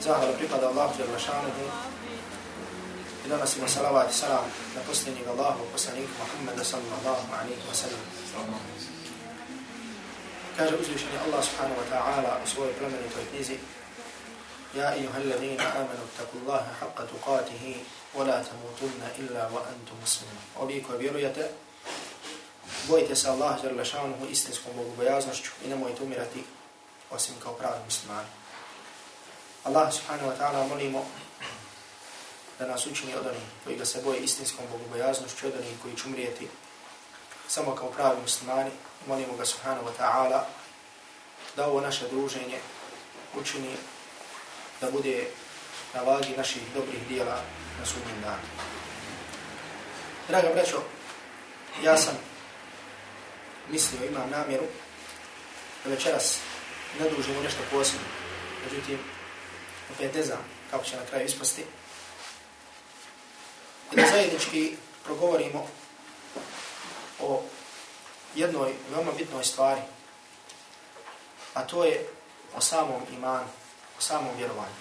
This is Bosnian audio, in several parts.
Zahvala pripada Allahu Jalla šanuhu i donosimo salavat i salam na posljednjeg Allahu, poslanika Muhammeda sallallahu alaihi wa sallam. Kaže uzvišeni Allah subhanahu wa ta'ala u svojoj plemenitoj knjizi Ja ijuha alladhina amanu taku haqqa tuqatih wa la tamutunna illa wa antum muslimun. Ovi koji vjerujete, bojite se Allah jer šanuhu istinskom bogobojaznošću i nemojte umirati osim kao pravi muslimani. Allah subhanahu wa ta'ala molimo da nas učini od onih koji ga se boje istinskom bogobojaznošću, od onih koji će umrijeti samo kao pravi muslimani. Molimo ga subhanahu wa ta'ala da ovo naše druženje učini da bude na vagi naših dobrih dijela na sudnjem danu. Draga braćo, ja sam mislio, imam namjeru da večeras ne dužimo nešto posebno. Međutim, opet ne znam kako će na kraju ispasti. I da zajednički progovorimo o jednoj veoma bitnoj stvari, a to je o samom imanu, o samom vjerovanju.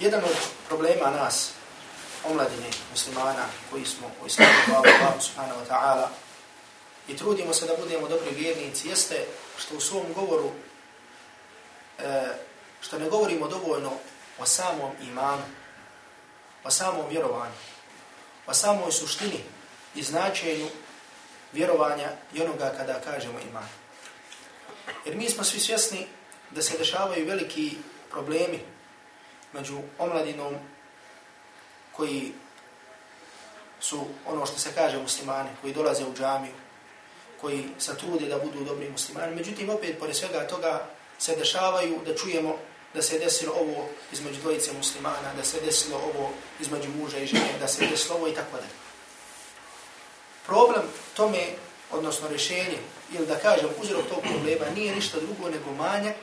Jedan od problema nas, omladine muslimana, koji smo u islamu hvala Allah subhanahu wa ta'ala, i trudimo se da budemo dobri vjernici, jeste što u svom govoru, E, što ne govorimo dovoljno o samom imanu, o samom vjerovanju, o samoj suštini i značenju vjerovanja i onoga kada kažemo iman. Jer mi smo svi svjesni da se dešavaju veliki problemi među omladinom koji su ono što se kaže muslimani, koji dolaze u džamiju, koji se trude da budu dobri muslimani. Međutim, opet, pored svega toga, se dešavaju da čujemo da se desilo ovo između dvojice muslimana, da se desilo ovo između muža i žene, da se desilo ovo i tako dalje. Problem tome, odnosno rješenje, ili da kažem uzrok tog problema, nije ništa drugo nego manjak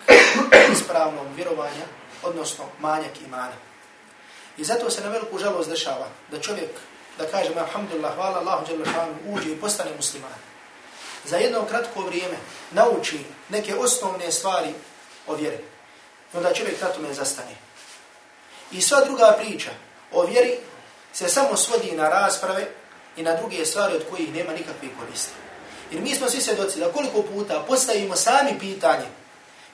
ispravnog vjerovanja, odnosno manjak imana. I zato se na veliku žalost dešava da čovjek, da kažem, alhamdulillah, hvala Allahu, uđe i postane musliman. Za jedno kratko vrijeme nauči neke osnovne stvari o vjeri. I onda čovjek na tome zastane. I sva druga priča o vjeri se samo svodi na rasprave i na druge stvari od kojih nema nikakve koristi. Jer mi smo svi svjedoci da koliko puta postavimo sami pitanje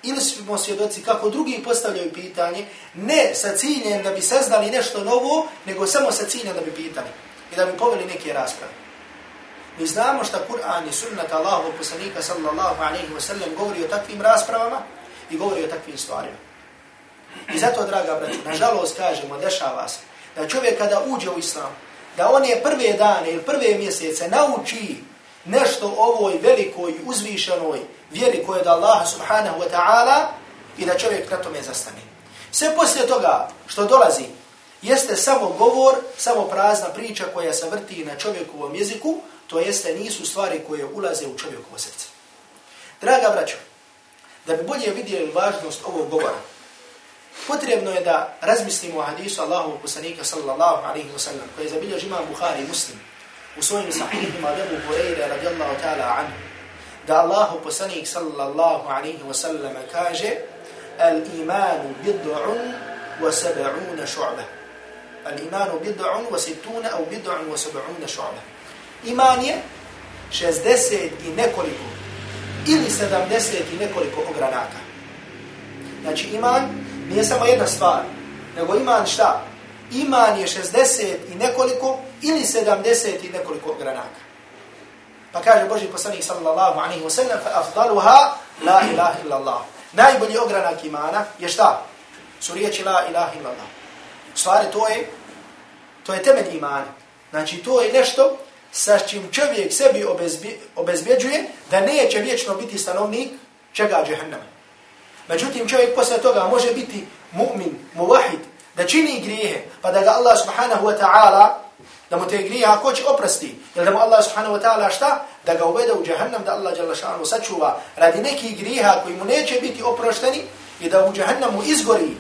ili smo svjedoci kako drugi postavljaju pitanje, ne sa ciljem da bi saznali nešto novo, nego samo sa ciljem da bi pitali i da bi poveli neke rasprave. Mi znamo šta Kur'an i sunnat Allahu poslanika sallallahu alaihi wa sallam govori o takvim raspravama i govori o takvim stvarima. I zato, draga braću, nažalost kažemo, dešava se, da čovjek kada uđe u islam, da on je prve dane ili prve mjesece nauči nešto ovoj velikoj uzvišenoj vjeri koje je da Allah subhanahu wa ta'ala i da čovjek na tome zastane. Sve poslije toga što dolazi jeste samo govor, samo prazna priča koja se vrti na čovjekovom jeziku, to jeste nisu stvari koje ulaze u čovjekovo srce. Draga braćo, da bi bolje vidjeli važnost ovog govora, potrebno je da razmislimo o hadisu Allahu poslanika sallallahu alaihi wa sallam, koji je zabilježi imam Bukhari i muslim, u svojim sahihima Abu Hureyre radijallahu ta'ala anhu, da Allahu poslanik sallallahu alaihi wa sallam kaže al-imanu bid'un wa sab'una shu'ba. Al-imanu bid'un wa sittuna au bid'un wa sab'una shu'ba. Iman je 60 i nekoliko ili 70 i nekoliko ogranaka. Znači iman nije samo jedna stvar, nego iman šta? Iman je 60 i nekoliko ili 70 i nekoliko ogranaka. Pa kaže Boži poslanik sallallahu alaihi wa sallam, fa afdaluha la ilaha illallah. Najbolji ogranak imana je šta? Su riječi la ilaha illallah. U Stvari to je, to je temelj imana. Znači to je nešto sa čim čovjek sebi obezbjeđuje da neće vječno biti stanovnik čega džehennama. Međutim, čovjek posle toga može biti mu'min, muvahid, da čini grijehe, pa da ga Allah subhanahu wa ta'ala da mu te grijeha ako će oprosti, ili da mu Allah subhanahu wa ta'ala šta? Da ga uvede u jahannam, da Allah jalla šanu sačuva radi nekih grijeha koji mu neće biti oprošteni i da u jahannamu izgori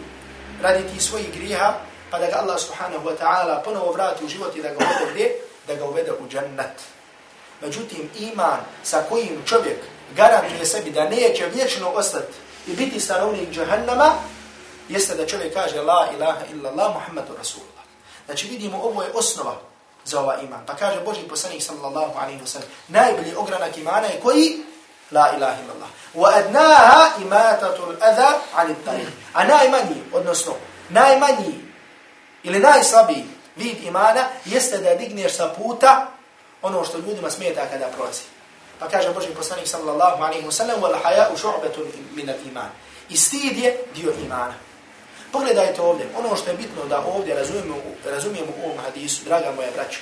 radi ti svojih grijeha, pa da ga Allah subhanahu wa ta'ala ponovo vrati u život i da ga uvede? Da ga uvede u džennet. Međutim, iman sa kojim čovjek garantuje sebi da neće vječno ostati i biti stanovnik džahannama, jeste da čovjek kaže la ilaha illa Allah Muhammadu Rasulullah. Znači vidimo ovo je osnova za ova iman. Pa kaže Boži poslanik sallallahu alaihi wa sallam, najbolji ogranak imana je koji? La ilaha illa Allah. Wa adnaha imatatul adha anit tariq. A najmanji, odnosno najmanji ili najslabiji vid imana jeste da digneš sa puta ono što ljudima smeta kada prolazi. Pa kaže Boži poslanik sallallahu alaihi wa sallam, wal haya'u šu'batun min al iman. I stid je dio imana. Pogledajte ovdje, ono što je bitno da ovdje razumijemo, razumijemo u ovom hadisu, draga moja braća,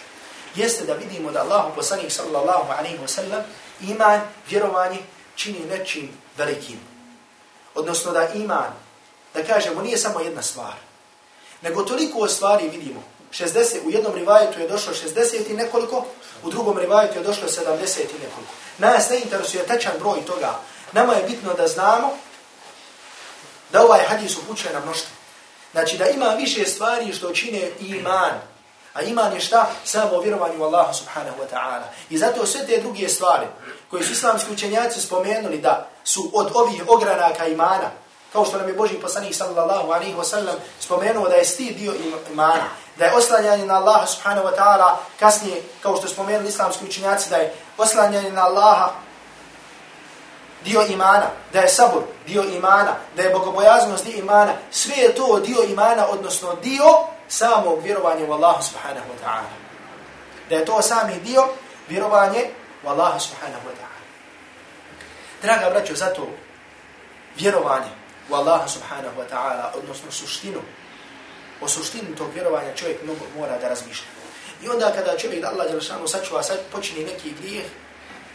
jeste da vidimo da Allahu poslanik sallallahu alaihi wa sallam iman, vjerovanje, čini nečim velikim. Odnosno da iman, da kažemo, nije samo jedna stvar, nego toliko stvari vidimo. 60, u jednom rivajetu je došlo 60 i nekoliko, u drugom rivajetu je došlo 70 i nekoliko. Nas ne interesuje tačan broj toga. Nama je bitno da znamo da ovaj hadis upućuje na mnoštvo. Znači da ima više stvari što čine iman. A iman je šta? Samo vjerovanje u Allaha subhanahu wa ta'ala. I zato sve te druge stvari koje su islamski učenjaci spomenuli da su od ovih ogranaka imana, kao što nam je Boži poslanik sallallahu alaihi wa sallam spomenuo da je stid dio imana, da je oslanjanje na Allaha subhanahu wa ta'ala, kasnije, kao što spomenuli islamski učinjaci, da je oslanjanje na Allaha dio imana, da je sabur dio imana, da je bogobojaznost dio imana, sve je to dio imana, odnosno dio samog vjerovanja u Allaha subhanahu wa ta'ala. Da je to sami dio vjerovanje u Allaha subhanahu wa ta'ala. Draga braćo, zato vjerovanje u Allaha subhanahu wa ta'ala, odnosno suštinu, o suštini tog vjerovanja čovjek mnogo mora da razmišlja. I onda kada čovjek da Allah Đelšanu sačuva, sad počini neki grijeh,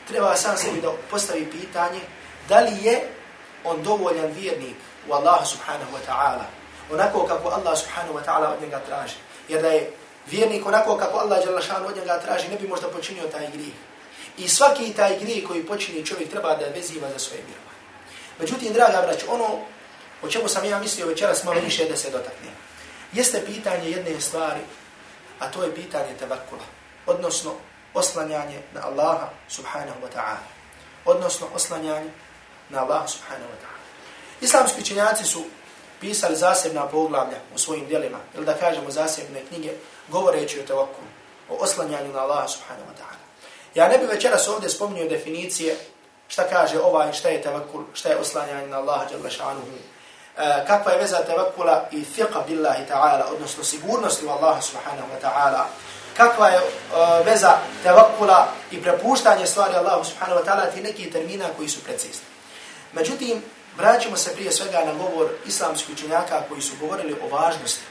treba sam sebi da postavi pitanje da li je on dovoljan vjernik u Allaha subhanahu wa ta'ala, onako kako Allah subhanahu wa ta'ala od njega traži. Jer da je vjernik onako kako Allah Đelšanu od njega traži, ne bi možda počinio taj grijeh. I svaki taj grijeh koji počini čovjek treba da veziva za svoje vjerovanje. Međutim, draga brać, ono o čemu sam ja mislio večeras malo više da se dotakne, jeste pitanje jedne stvari, a to je pitanje tevakula, odnosno oslanjanje na Allaha subhanahu wa ta'ala, odnosno oslanjanje na Allaha subhanahu wa ta'ala. Islamski učenjaci su pisali zasebna poglavlja u svojim dijelima, ili da kažemo zasebne knjige, govoreći o tevakulu, o oslanjanju na Allaha subhanahu wa ta'ala. Ja ne bih večeras ovdje spominio definicije šta kaže ovaj, šta je tevakul, šta je oslanjanje na Allaha jalla šanuhu, Eh, kakva je veza tevakula i fiqa billahi ta'ala, odnosno sigurnosti u Allaha subhanahu wa ta'ala, kakva je uh, veza tevakula i prepuštanje stvari Allahu subhanahu wa ta'ala, ti neki termina koji su precizni. Međutim, vraćamo se prije svega na govor islamskih učenjaka koji su govorili o važnosti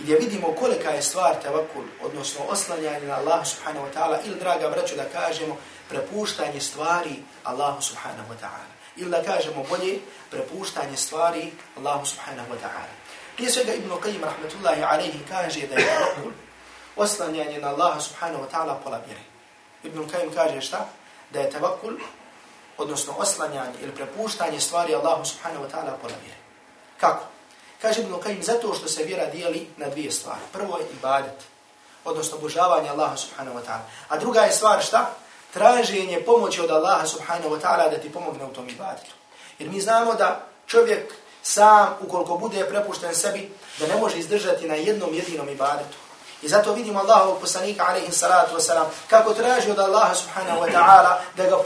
i gdje vidimo kolika je stvar tevakul, odnosno oslanjanje na Allahu subhanahu wa ta'ala, ili draga braću da kažemo, prepuštanje stvari Allahu subhanahu wa ta'ala. Ili da kažemo bolje, prepuštanje stvari Allahu subhanahu wa ta'ala. Prije svega Ibn Qayyim rahmatullahi alaihi kaže da je tevakul oslanjanje na Allaha subhanahu wa ta'ala pola vjere. Ibn Qayyim kaže šta? Da je tevakul, odnosno oslanjanje ili prepuštanje stvari Allahu subhanahu wa ta'ala pola vjere. Kako? Kaže Ibn Qayyim zato što se vjera dijeli na dvije stvari. Prvo je ibadet, odnosno obožavanje Allaha subhanahu wa ta'ala. A druga je stvar šta? Traženje pomoći od Allaha subhanahu wa ta'ala da ti pomogne u tom ibadetu. Jer mi znamo da čovjek sam, ukoliko bude prepušten sebi, da ne može izdržati na jednom jedinom ibadetu. I zato vidimo Allahovog poslanika, alaihi salatu wasalam, kako traži od Allaha subhanahu wa ta'ala da ga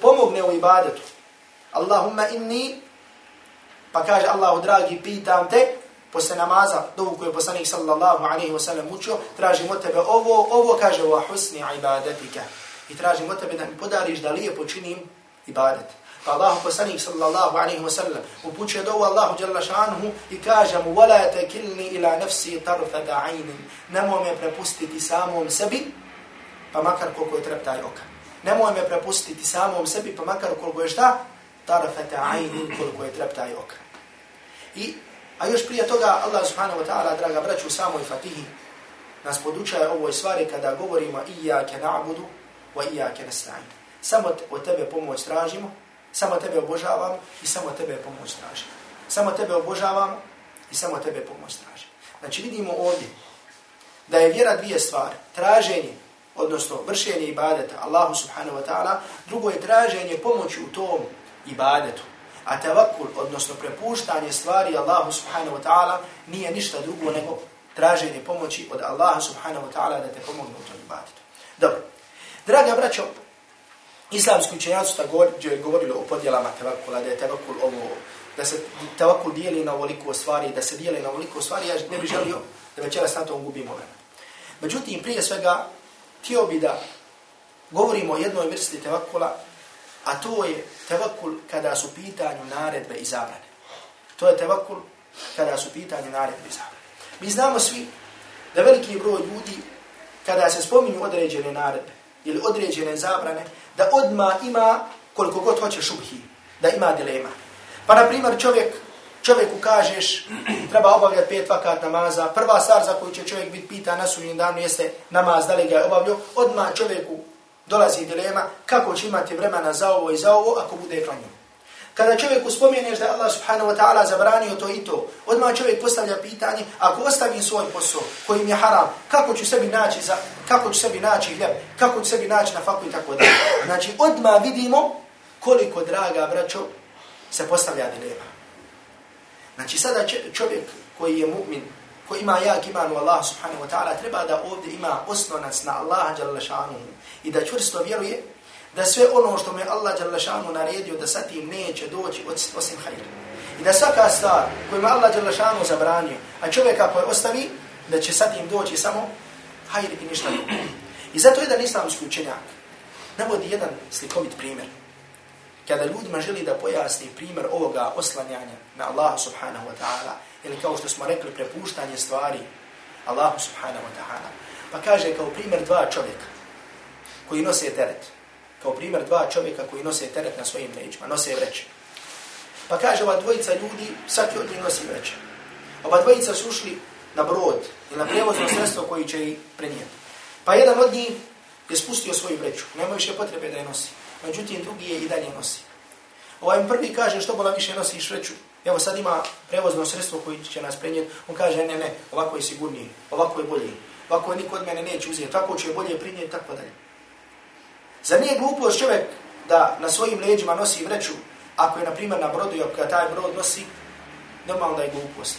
pomogne u ibadetu. Allahumma inni Pa kaže Allahu dragi, pitam te, posle namaza, dovu koju je poslanik sallallahu alaihi wa sallam učio, tražim od tebe ovo, ovo kaže wa husni ibadatika I tražim od tebe da mi podariš da lijepo činim ibadet. Pa Allahu poslanik sallallahu alaihi wa sallam upućuje dovu Allahu jalla šanuhu i kaže mu وَلَا تَكِلْنِ إِلَى نَفْسِي طَرْفَ دَعَيْنٍ Nemoj me prepustiti samom sebi, pa makar koliko je treptaj oka. Nemoj me prepustiti samom sebi, pa makar koliko je šta? Tarfata ajnin, koliko je treptaj oka. I, a još prije toga, Allah subhanahu wa ta'ala, draga braću, u samoj fatihi, nas podučaje ovoj stvari kada govorimo iyake na'budu wa iyyaka nasta'in. Samo od tebe pomoć tražimo, samo tebe obožavamo i samo tebe pomoć tražimo. Samo tebe obožavamo i samo tebe pomoć tražimo. Znači vidimo ovdje da je vjera dvije stvari. Traženje, odnosno vršenje ibadeta Allahu subhanahu wa ta'ala, drugo je traženje pomoći u tom ibadetu. A tevakul, odnosno prepuštanje stvari Allahu subhanahu wa ta'ala, nije ništa drugo nego traženje pomoći od Allaha subhanahu wa ta'ala da te pomogne u tom ibadetu. Dobro. Draga braćo, islamski učenjaci su također govorili o podjelama tevakula, da je tevakul ovo, da se tevakul dijeli na ovoliko stvari, da se dijeli na ovoliko stvari, ja ne bih želio da večeras na tom gubimo vreme. Međutim, prije svega, htio bi da govorimo o jednoj vrsti tevakula, a to je tevakul kada su pitanju naredbe i zabrane. To je tevakul kada su pitanju naredbe i zabrane. Mi znamo svi da veliki broj ljudi, kada se spominju određene naredbe ili određene zabrane, da odma ima koliko god hoće šubhi, da ima dilema. Pa, na primjer, čovjek, čovjeku kažeš, treba obavljati pet vakat namaza, prva stvar za koju će čovjek biti pita na sudnjem danu jeste namaz, da li ga je obavljio, odma čovjeku dolazi dilema kako će imati vremena za ovo i za ovo ako bude klanio. Kada čovjek uspomeneš da Allah subhanahu wa ta'ala zabranio to i to, odmah čovjek postavlja pitanje, ako ostavim svoj posao koji mi je haram, kako ću sebi naći za, kako ću sebi naći hljeb, kako ću sebi naći na faku i tako dalje. Znači, odmah vidimo koliko, draga braćo, se postavlja dilema. Znači, sada čovjek koji je mu'min, koji ima jak iman u Allah subhanahu wa ta'ala, treba da ovdje ima osnonac na Allaha i da čvrsto vjeruje da sve ono što me Allah Đalešanu naredio da sa tim neće doći osim hajra. I da svaka stvar koju me Allah Đalešanu zabranio, a čovjeka koji ostavi, da će sa tim doći samo hajr i ništa drugo. I zato jedan islamski učenjak navodi jedan slikovit primjer. Kada ljudima želi da pojasni primjer ovoga oslanjanja na Allah subhanahu wa ta'ala, ili kao što smo rekli, prepuštanje stvari Allah subhanahu wa ta'ala, pa kaže kao primjer dva čovjeka koji nose teret kao primjer dva čovjeka koji nose teret na svojim leđima, nose vreće. Pa kaže ova dvojica ljudi, svaki od njih nosi vreće. Oba dvojica su ušli na brod i na prevozno sredstvo koji će ih prenijeti. Pa jedan od njih je spustio svoju vreću, nema više potrebe da je nosi. Međutim, drugi je i dalje nosi. Ovaj prvi kaže što bola više nosiš vreću. Evo sad ima prevozno sredstvo koji će nas prenijeti. On kaže ne, ne, ovako je sigurnije, ovako je bolje, Ovako je niko od mene neće uzeti, tako će bolje prinijeti, tako dalje. Zar nije glupost čovjek da na svojim leđima nosi vreću, ako je, na primjer, na brodu i ako taj brod nosi, normalno da je glupost.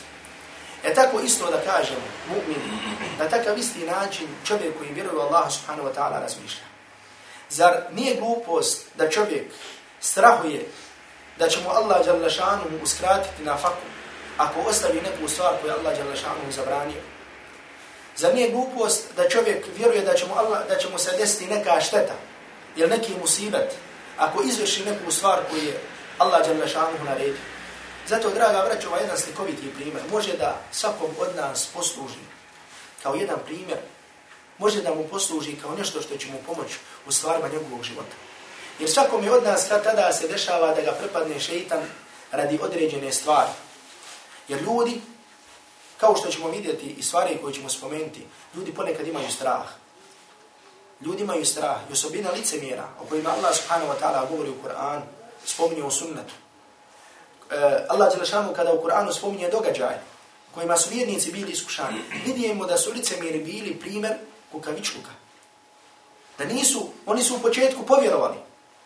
E tako isto da kažemo, mu'mini, na takav isti način čovjek koji vjeruje Allah subhanahu wa ta'ala razmišlja. Zar nije glupost da čovjek strahuje da će mu Allah mu uskratiti na faku ako ostavi neku stvar koju Allah mu zabranio? Zar nije glupost da čovjek vjeruje da će mu, Allah, da će mu se desiti neka šteta ili neki musibet, ako izvrši neku stvar koju je Allah dželle šanuhu naredio. Zato, draga braćo, ovaj jedan slikoviti primjer može da svakom od nas posluži kao jedan primjer, može da mu posluži kao nešto što će mu pomoći u stvarima njegovog života. Jer svakom je od nas kad tada se dešava da ga prepadne šeitan radi određene stvari. Jer ljudi, kao što ćemo vidjeti i stvari koje ćemo spomenuti, ljudi ponekad imaju strah. Ljudi imaju strah i osobina licemjera o kojima Allah subhanahu wa ta'ala govori u Kur'an, spominje u sunnetu. E, Allah Đelešanu kada u Kur'anu spominje događaje kojima su vjernici bili iskušani, vidimo da su licemjeri bili primjer kukavičluka. Da nisu, oni su u početku povjerovali,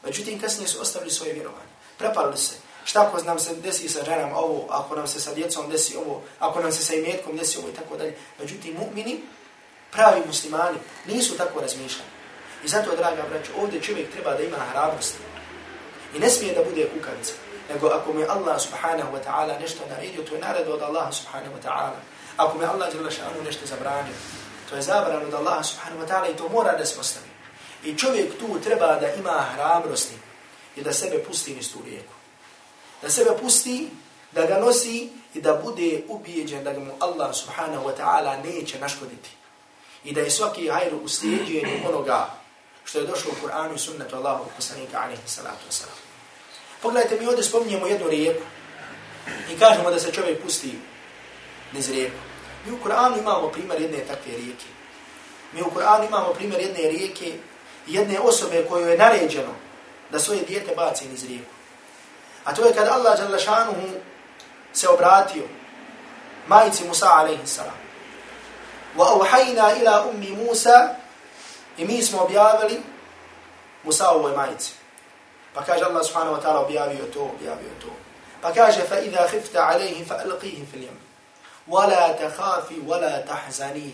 međutim kasnije su ostavili svoje vjerovanje. Prepalili se. Šta ako nam se desi sa ženama ovo, ako nam se sa djecom desi ovo, ako nam se sa imetkom desi ovo i tako dalje. Međutim, mu'mini pravi muslimani nisu tako razmišljali. I zato, draga braću, ovdje čovjek treba da ima hrabrost. I ne smije da bude kukavica. Nego ako mi Allah subhanahu wa ta'ala nešto naredio, to je naredo od Allaha subhanahu wa ta'ala. Ako mi Allah jala šanu nešto zabranio, to je zabran od Allaha subhanahu wa ta'ala i to mora da se postavi. I čovjek tu treba da ima hrabrosti i da sebe pusti niz tu rijeku. Da sebe pusti, da ga nosi i da bude ubijeđen da mu Allah subhanahu wa ta'ala neće naškoditi i da je svaki hajr u slijedjenju onoga što je došlo u Kur'anu i sunnetu Allahu poslanika alaihi salatu wasalam. Pogledajte, mi ovdje spominjemo jednu rijeku i kažemo da se čovjek pusti niz rijeku. Mi u Kur'anu imamo primjer jedne takve rijeke. Mi u Kur'anu imamo primjer jedne rijeke jedne osobe koju je naređeno da svoje dijete baci niz rijeku. A to je kad Allah se obratio majici Musa alaihi salam. وَأَوْحَيْنَا إِلَىٰ أُمِّ مُوسَى I mi smo objavili Musaovoj majici. Pa kaže Allah subhanahu wa ta'ala objavio to, objavio to. Pa kaže فَإِذَا خِفْتَ عَلَيْهِ فَأَلْقِيهِ فِي الْيَمِّ وَلَا تَخَافِ وَلَا تَحْزَنِي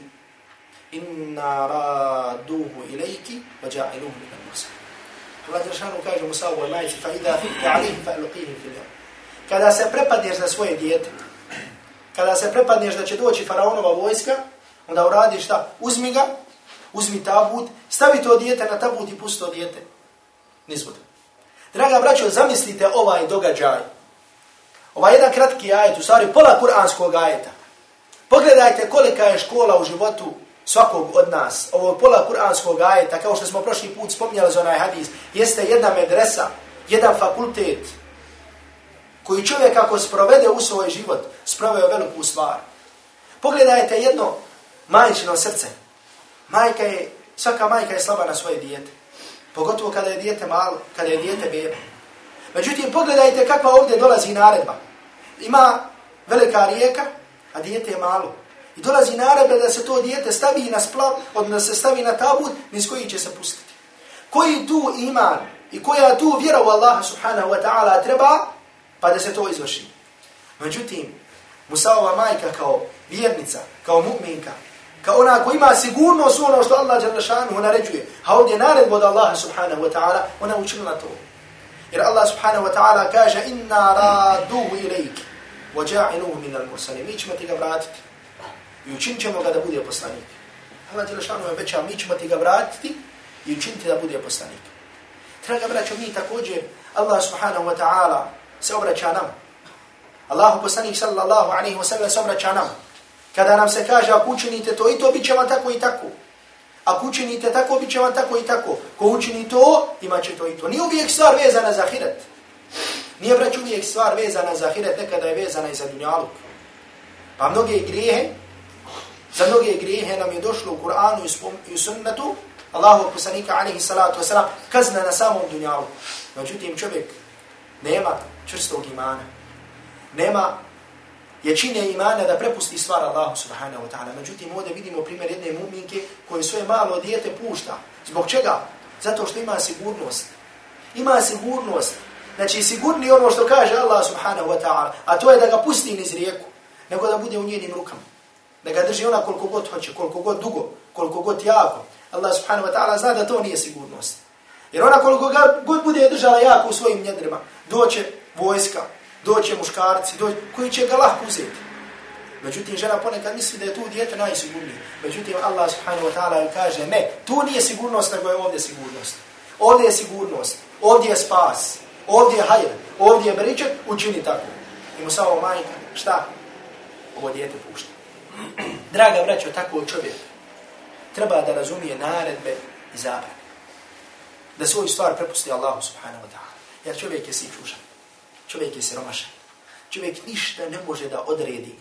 إِنَّا رَادُوهُ إِلَيْكِ وَجَعِلُوهُ مِنَ الْمُرْسَلِينَ Allah Đeršanu kaže Musaovoj majici فَإِذَا خِفْتَ عَلَيْهِ فَأَلْقِيهِ فِي الْيَمِّ Kada se prepadneš za svoje dijete, kada se prepadneš da će doći faraonova vojska, onda uradiš šta? Uzmi ga, uzmi tabut, stavi to dijete na tabut i pusti to dijete. Nizbud. Draga braćo, zamislite ovaj događaj. Ovaj jedan kratki ajet, u stvari pola kuranskog ajeta. Pogledajte kolika je škola u životu svakog od nas. Ovo pola kuranskog ajeta, kao što smo prošli put spominjali za onaj hadis, jeste jedna medresa, jedan fakultet, koji čovjek ako sprovede u svoj život, sproveo veliku stvar. Pogledajte jedno majčino srce. Majka je, svaka majka je slaba na svoje dijete. Pogotovo kada je dijete malo, kada je dijete bebe. Međutim, pogledajte kakva ovdje dolazi naredba. Ima velika rijeka, a dijete je malo. I dolazi naredba da se to dijete stavi na splav, odnosno da se stavi na tabut, niz koji će se pustiti. Koji tu iman i koja tu vjera u Allaha subhanahu wa ta'ala treba, pa da se to izvrši. Međutim, Musaova majka kao vjernica, kao mu'minka, kao ona ko ima sigurnost u ono što Allah Đalešanu naređuje, a ovdje naredbo od Allaha subhanahu wa ta'ala, ona učinila to. Jer Allah subhanahu wa ta'ala kaže inna raduhu ilajki wa ja'inuhu min al-mursani. Mi ćemo ti ga vratiti i učinit ćemo ga da bude poslanik. Allah Đalešanu je veća, mi ćemo ti ga vratiti i učiniti da bude poslanik. Draga braćo, mi također, Allah subhanahu wa ta'ala se obraća nam. Allahu poslanik sallallahu alaihi wa sallam se obraća nam. Kada nam se kaže, ako učinite to i to, bit će vam tako i tako. Ako učinite tako, bit će vam tako i tako. Ko učini to, imat će to i to. Nije uvijek stvar vezana za hiret. Nije vrać uvijek stvar vezana za hiret, nekada je vezana i za dunjaluk. Pa mnoge grijehe, za mnoge grijehe nam je došlo u Kur'anu i u sunnetu, Allahu poslanika alaihi salatu wasalam, kazna na samom dunjalu. Međutim, čovjek nema čvrstog imana. Nema jačine imana da prepusti stvar Allahu subhanahu wa ta'ala. Međutim, ovdje vidimo primjer jedne muminke koje svoje malo dijete pušta. Zbog čega? Zato što ima sigurnost. Ima sigurnost. Znači, sigurni ono što kaže Allah subhanahu wa ta'ala, a to je da ga pusti niz rijeku, nego da bude u njenim rukama. Da ga drži ona koliko god hoće, koliko god dugo, koliko god jako. Allah subhanahu wa ta'ala zna da to nije sigurnost. Jer ona koliko god bude držala jako u svojim njedrima, doće vojska, doće muškarci, doće, koji će ga lahko uzeti. Međutim, žena ponekad misli da je tu djete najsigurnije. Međutim, Allah subhanahu wa ta'ala kaže, ne, tu nije sigurnost, nego je ovdje sigurnost. Ovdje je sigurnost, ovdje je spas, ovdje je hajr, ovdje je beričet, učini tako. I mu samo majka, šta? Ovo djete pušta. Draga braćo, tako čovjek treba da razumije naredbe i zabrane. Da svoju stvar prepusti Allahu subhanahu wa ta'ala. Jer čovjek je sičušan čovjek je siromašan. Čovjek ništa ne može da odredi.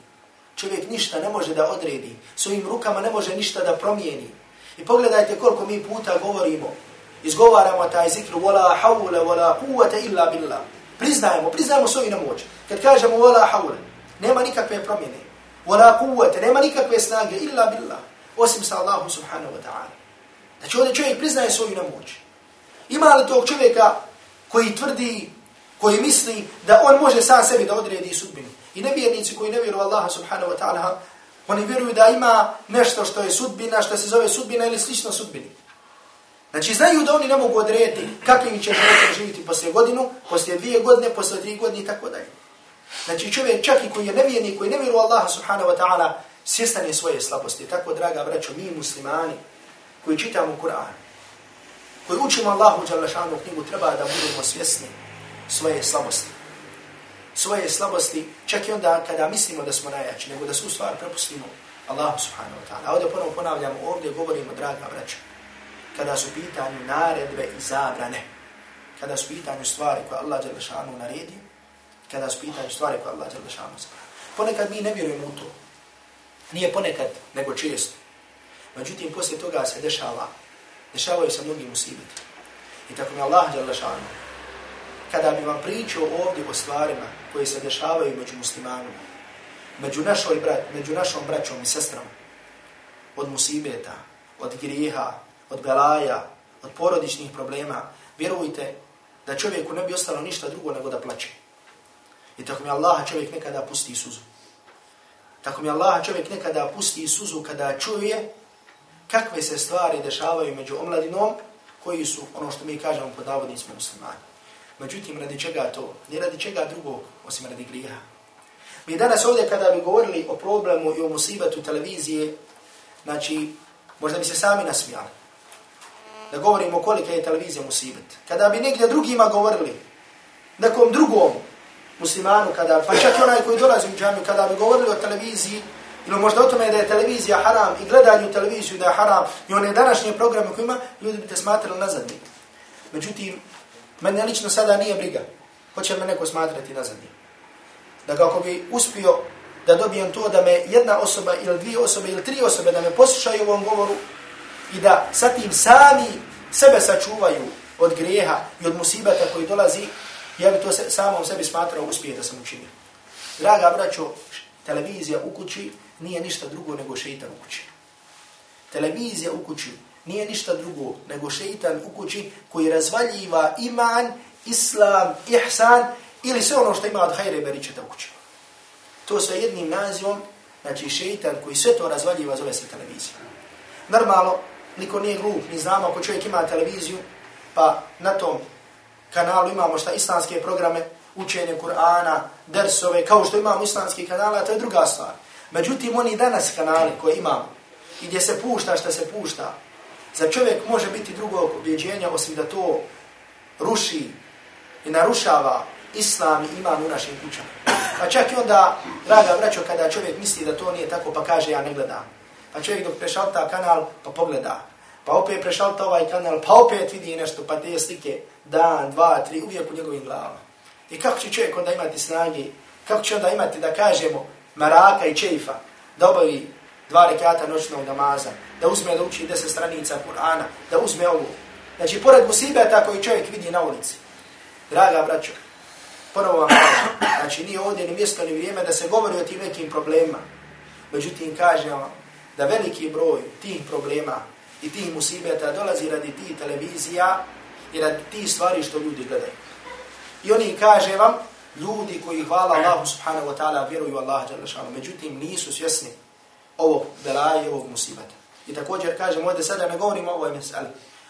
Čovjek ništa ne može da odredi. Svojim rukama ne može ništa da promijeni. I pogledajte koliko mi puta govorimo. Izgovaramo taj zikru. Wala hawla, wala kuvata illa billah. Priznajemo, priznajemo svoju nemoć. Kad kažemo wala hawla, nema nikakve promjene. Wala kuvata, nema nikakve snage illa billah. Osim sa Allahu subhanahu wa ta'ala. Znači ovdje čovjek priznaje svoju nemoć. Ima li tog čovjeka koji tvrdi koji misli da on može sam sebi da odredi sudbinu. I nevjernici koji ne vjeruju Allaha subhanahu wa ta'ala, oni vjeruju da ima nešto što je sudbina, što se zove sudbina ili slično sudbini. Znači znaju da oni ne mogu odrediti kakvim će životom živjeti poslije godinu, poslije dvije godine, poslije tri godine i tako dalje. Znači čovjek čak i koji je nevjernik, koji ne vjeruje Allaha subhanahu wa ta'ala, svjestan je svoje slabosti. Tako, draga braćo, mi muslimani koji čitamo Kur'an, koji učimo Allahu Đalašanu knjigu, treba da budemo svjesni svoje slabosti. Svoje slabosti, čak i onda kada mislimo da smo najjači, nego da su stvar prepustimo Allahu subhanahu wa ta'ala. A Ovdje ponovno ponavljamo, ovdje govorimo, draga braća, kada su pitanju naredbe i zabrane, kada su pitanju stvari koje Allah je lešanu naredio, kada su pitanju stvari koje Allah je lešanu zabrane. Ponekad mi ne vjerujemo u to. Nije ponekad, nego često. Međutim, poslije toga se dešava, dešavaju se mnogi musibiti. I tako mi Allah je lešanu kada bi vam pričao ovdje o stvarima koje se dešavaju među muslimanima, među, našoj brat, među našom braćom i sestrom, od musibeta, od grijeha, od belaja, od porodičnih problema, vjerujte da čovjeku ne bi ostalo ništa drugo nego da plaće. I tako mi Allaha čovjek nekada pusti suzu. Tako mi Allaha čovjek nekada pusti suzu kada čuje kakve se stvari dešavaju među omladinom koji su, ono što mi kažemo pod navodnicima muslimani. Međutim, radi čega to? Ne radi čega drugog, osim radi grijeha. Mi danas ovdje kada bi govorili o problemu i o musibatu televizije, znači, možda bi se sami nasmijali. Da govorimo kolika je televizija musibet. Kada bi negdje drugima govorili, nekom drugom muslimanu, kada, pa čak i onaj koji dolazi u džamiju, kada bi govorili o televiziji, ili možda o tome da je televizija haram i gledanju televiziju da je haram i one današnje programe koje ima, ljudi bi te smatrali nazadni. Međutim, mene lično sada nije briga. Hoće me neko smatrati nazadni. Da kako bi uspio da dobijem to da me jedna osoba ili dvije osobe ili tri osobe da me poslušaju u ovom govoru i da sa tim sami sebe sačuvaju od grijeha i od musibata koji dolazi, ja bi to se, samo sebi smatrao uspije da sam učinio. Draga braćo, televizija u kući nije ništa drugo nego šeitan u kući. Televizija u kući nije ništa drugo nego šeitan u kući koji razvaljiva iman, islam, ihsan ili sve ono što ima od hajre beričeta u kući. To sve jednim nazivom, znači šeitan koji sve to razvaljiva zove se televizija. Normalno, niko nije glup, mi znamo ako čovjek ima televiziju, pa na tom kanalu imamo šta islamske programe, učenje Kur'ana, dersove, kao što imamo islamski kanala, to je druga stvar. Međutim, oni danas kanali koje imamo, i gdje se pušta šta se pušta, za čovjek može biti drugog objeđenja osim da to ruši i narušava islam i iman u našim kućama. Pa čak i onda, draga braćo, kada čovjek misli da to nije tako, pa kaže ja ne gledam. Pa čovjek dok prešalta kanal, pa pogleda. Pa opet prešalta ovaj kanal, pa opet vidi nešto, pa te slike, dan, dva, tri, uvijek u njegovim glavama. I kako će čovjek onda imati snage, kako će onda imati, da kažemo, maraka i čeifa, da obavi dva rekata noćnog namaza, da uzme da uči deset stranica Kur'ana, da uzme ovu. Znači, pored musibeta koji čovjek vidi na ulici. Draga braćo, ponovo vam kažem, znači nije ovdje ni mjesto ni vrijeme da se govori o tim nekim problemima. Međutim, kažem vam da veliki broj tih problema i tih musibeta dolazi radi tih televizija i radi tih stvari što ljudi gledaju. I oni kaže vam, ljudi koji hvala Allahu subhanahu wa ta'ala vjeruju Allah šanu, međutim nisu svjesni ovog belaje, ovog musibata. I također kažem, ovdje sada ne govorimo o ovoj mesali.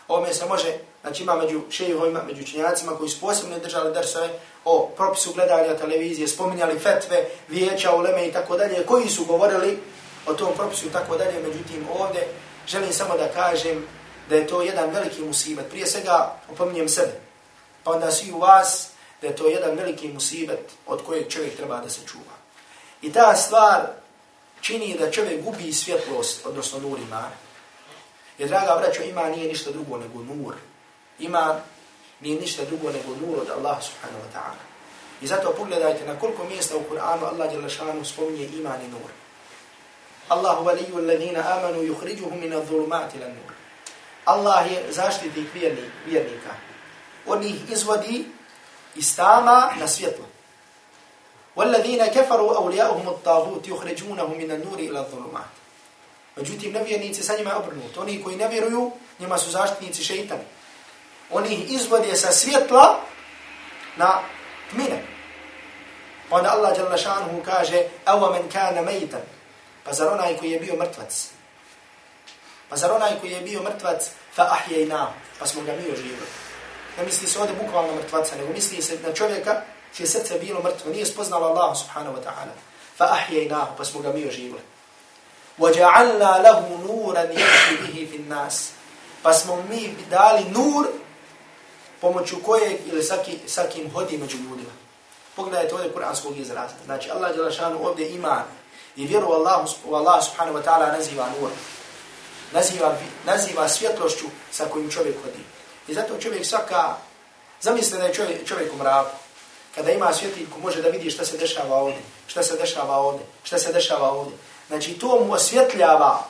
Ovo se može, znači ima među šejihovima, među činjacima koji su posebno držali drsove o propisu gledanja televizije, spominjali fetve, vijeća, uleme i tako dalje, koji su govorili o tom propisu i tako dalje, međutim ovdje želim samo da kažem da je to jedan veliki musibet. Prije svega opominjem sebe, pa onda svi u vas, da je to jedan veliki musibet od kojeg čovjek treba da se čuva. I ta stvar čini da čovjek gubi svjetlost, odnosno nur ima. Jer, draga braćo, ima nije ništa drugo nego nur. Ima nije ništa drugo nego nur od Allaha subhanahu wa ta'ala. I zato pogledajte na koliko mjesta u Kur'anu Allah je spominje iman i nur. Allahu valiju alladhina amanu yukhrijuhum min adh-dhulumati ila nur. Allah je zaštitnik vjernika. On ih izvodi iz tama na svjetlo. والذين كفروا أولياؤهم الطاغوت يخرجونهم من النور إلى الظلمات Međutim, nevjernici sa njima je obrnuto. Oni koji ne vjeruju, njima su zaštitnici šeitani. Oni ih izvode sa svjetla na tmine. Pa onda Allah jalla šanuhu kaže Ewa men kana mejtan. Pa zar onaj koji je bio mrtvac? Pa zar onaj koji je bio mrtvac fa ahjejna. Pa smo ga mi oživili. Ne misli se ovdje bukvalno mrtvaca, nego misli se na čovjeka čije srce bilo mrtvo, nije spoznalo Allah subhanahu wa ta'ala. Fa ahjejnahu, pa smo ga mi oživili. وَجَعَلْنَا لَهُ نُورًا يَمْشِ بِهِ فِي النَّاسِ Pa smo mi dali nur pomoću kojeg ili saki, sakim hodi među ljudima. Pogledajte ovdje kuranskog izraza. Znači Allah je lašanu ovdje iman i vjeru Allah, Allah subhanahu wa ta'ala naziva nur. Naziva, naziva svjetlošću sa kojim čovjek hodi. I zato čovjek svaka, zamislite da je čovjek, čovjek u mraku kada ima svjetiljku, može da vidi šta se dešava ovdje, šta se dešava ovdje, šta se dešava ovdje. Znači, to mu osvjetljava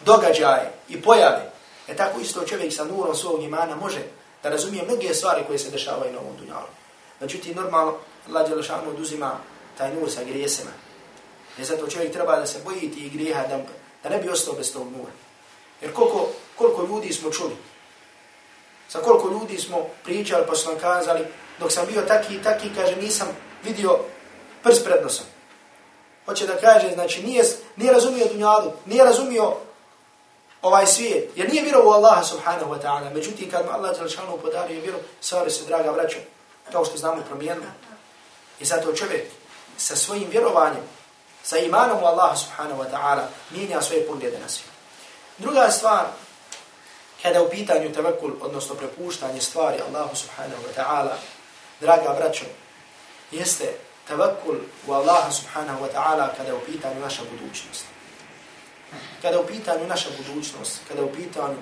događaje i pojave. E tako isto čovjek sa nurom svog imana može da razumije mnoge stvari koje se dešavaju na ovom dunjalu. Znači, ti normalno, Allah Đelešanu oduzima taj nur sa grijesima. Jer zato čovjek treba da se boji ti grijeha, da, da ne bi ostao bez tog nura. Jer koliko, koliko ljudi smo čuli, sa koliko ljudi smo pričali pa su nam kazali, dok sam bio taki i taki, kaže, nisam vidio prst pred nosom. Hoće da kaže, znači nije, nije razumio dunjalu, nije razumio ovaj svijet, jer nije vjerovao Allaha subhanahu wa ta'ala. Međutim, kad mu Allah Đelšanu podario vjeru, stvari se, draga vraća, kao što znamo, promijenili. I zato čovjek sa svojim vjerovanjem, sa imanom u Allaha subhanahu wa ta'ala, mijenja svoje poglede na svijet. Druga stvar, kada u pitanju tevekul, odnosno prepuštanje stvari Allahu subhanahu wa ta'ala, draga braćo, jeste tavakul u Allaha subhanahu wa ta'ala kada u pitanju naša budućnost. Kada u pitanju naša budućnost, kada u pitanju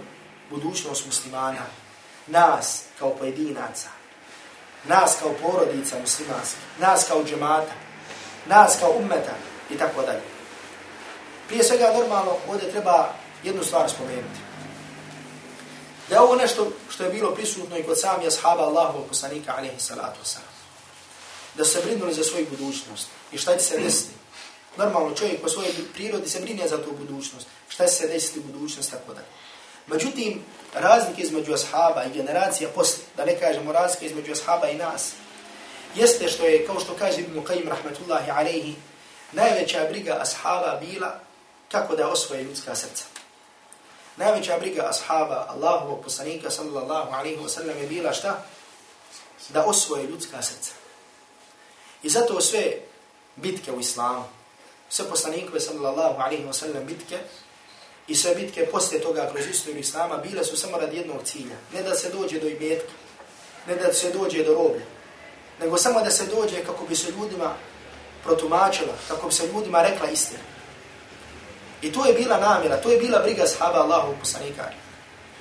budućnost muslimana, nas kao pojedinaca, nas kao porodica muslimanska, nas kao džemata, nas kao ummeta i tako dalje. Prije svega normalno ovdje treba jednu stvar spomenuti. Da je ovo nešto što je bilo prisutno i kod sami ashaba Allahovog poslanika alaihi salatu wasalam. Da se brinuli za svoju budućnost. I šta će se desiti? Normalno čovjek po svojoj prirodi se brine za tu budućnost. Šta će se desiti u budućnosti, tako da. Međutim, razlike između ashaba i generacija posle, da ne kažemo razlike između ashaba i nas, jeste što je, kao što kaže Ibn Qayyim rahmetullahi alaihi, najveća briga ashaba bila kako da osvoje ljudska srca. Najveća briga ashaba Allahovog poslanika sallallahu alaihi wa sallam je bila šta? Da osvoje ljudska srca. I zato sve bitke u islamu, sve poslanikove sallallahu alaihi wa sallam bitke, i sve bitke posle toga kroz istoriju islama bile su samo radi jednog cilja. Ne da se dođe do imetka, ne da se dođe do roblja, nego samo da se dođe kako bi se ljudima protumačila, kako bi se ljudima rekla istina. I to je bila namjera, to je bila briga sahaba Allahu poslanika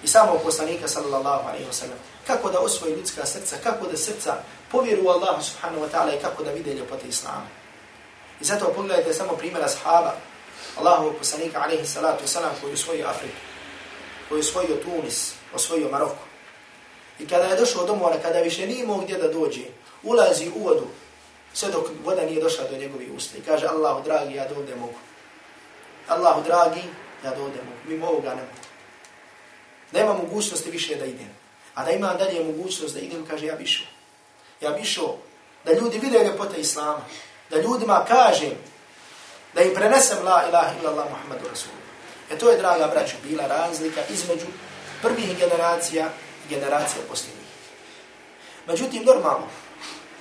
i samog poslanika sallallahu alaihi wa sallam. Kako da osvoji ljudska srca, kako da srca povjeru Allahu subhanahu wa ta'ala i kako da vide ljepote Islama. I zato pogledajte samo primjera sahaba Allahu poslanika alaihi salatu wa sallam koji osvojio Afriku, koji osvojio Tunis, osvojio Maroko. I kada je došao do mora, kada više nije imao gdje da dođe, ulazi u vodu, sve dok voda nije došla do njegovih usta. I kaže Allahu dragi, ja dovde mogu. Allahu dragi, ja dodemo, mogu. Mimo ovoga ne mogu. Nema mogućnosti više da idem. A da imam dalje mogućnost da idem, kaže ja bi išao. Ja bi išao da ljudi vide ljepota Islama. Da ljudima kažem, da im prenesem la ilaha illallah Muhammadu Rasulullah. E to je, draga braću, bila razlika između prvih generacija i generacija posljednjih. Međutim, normalno,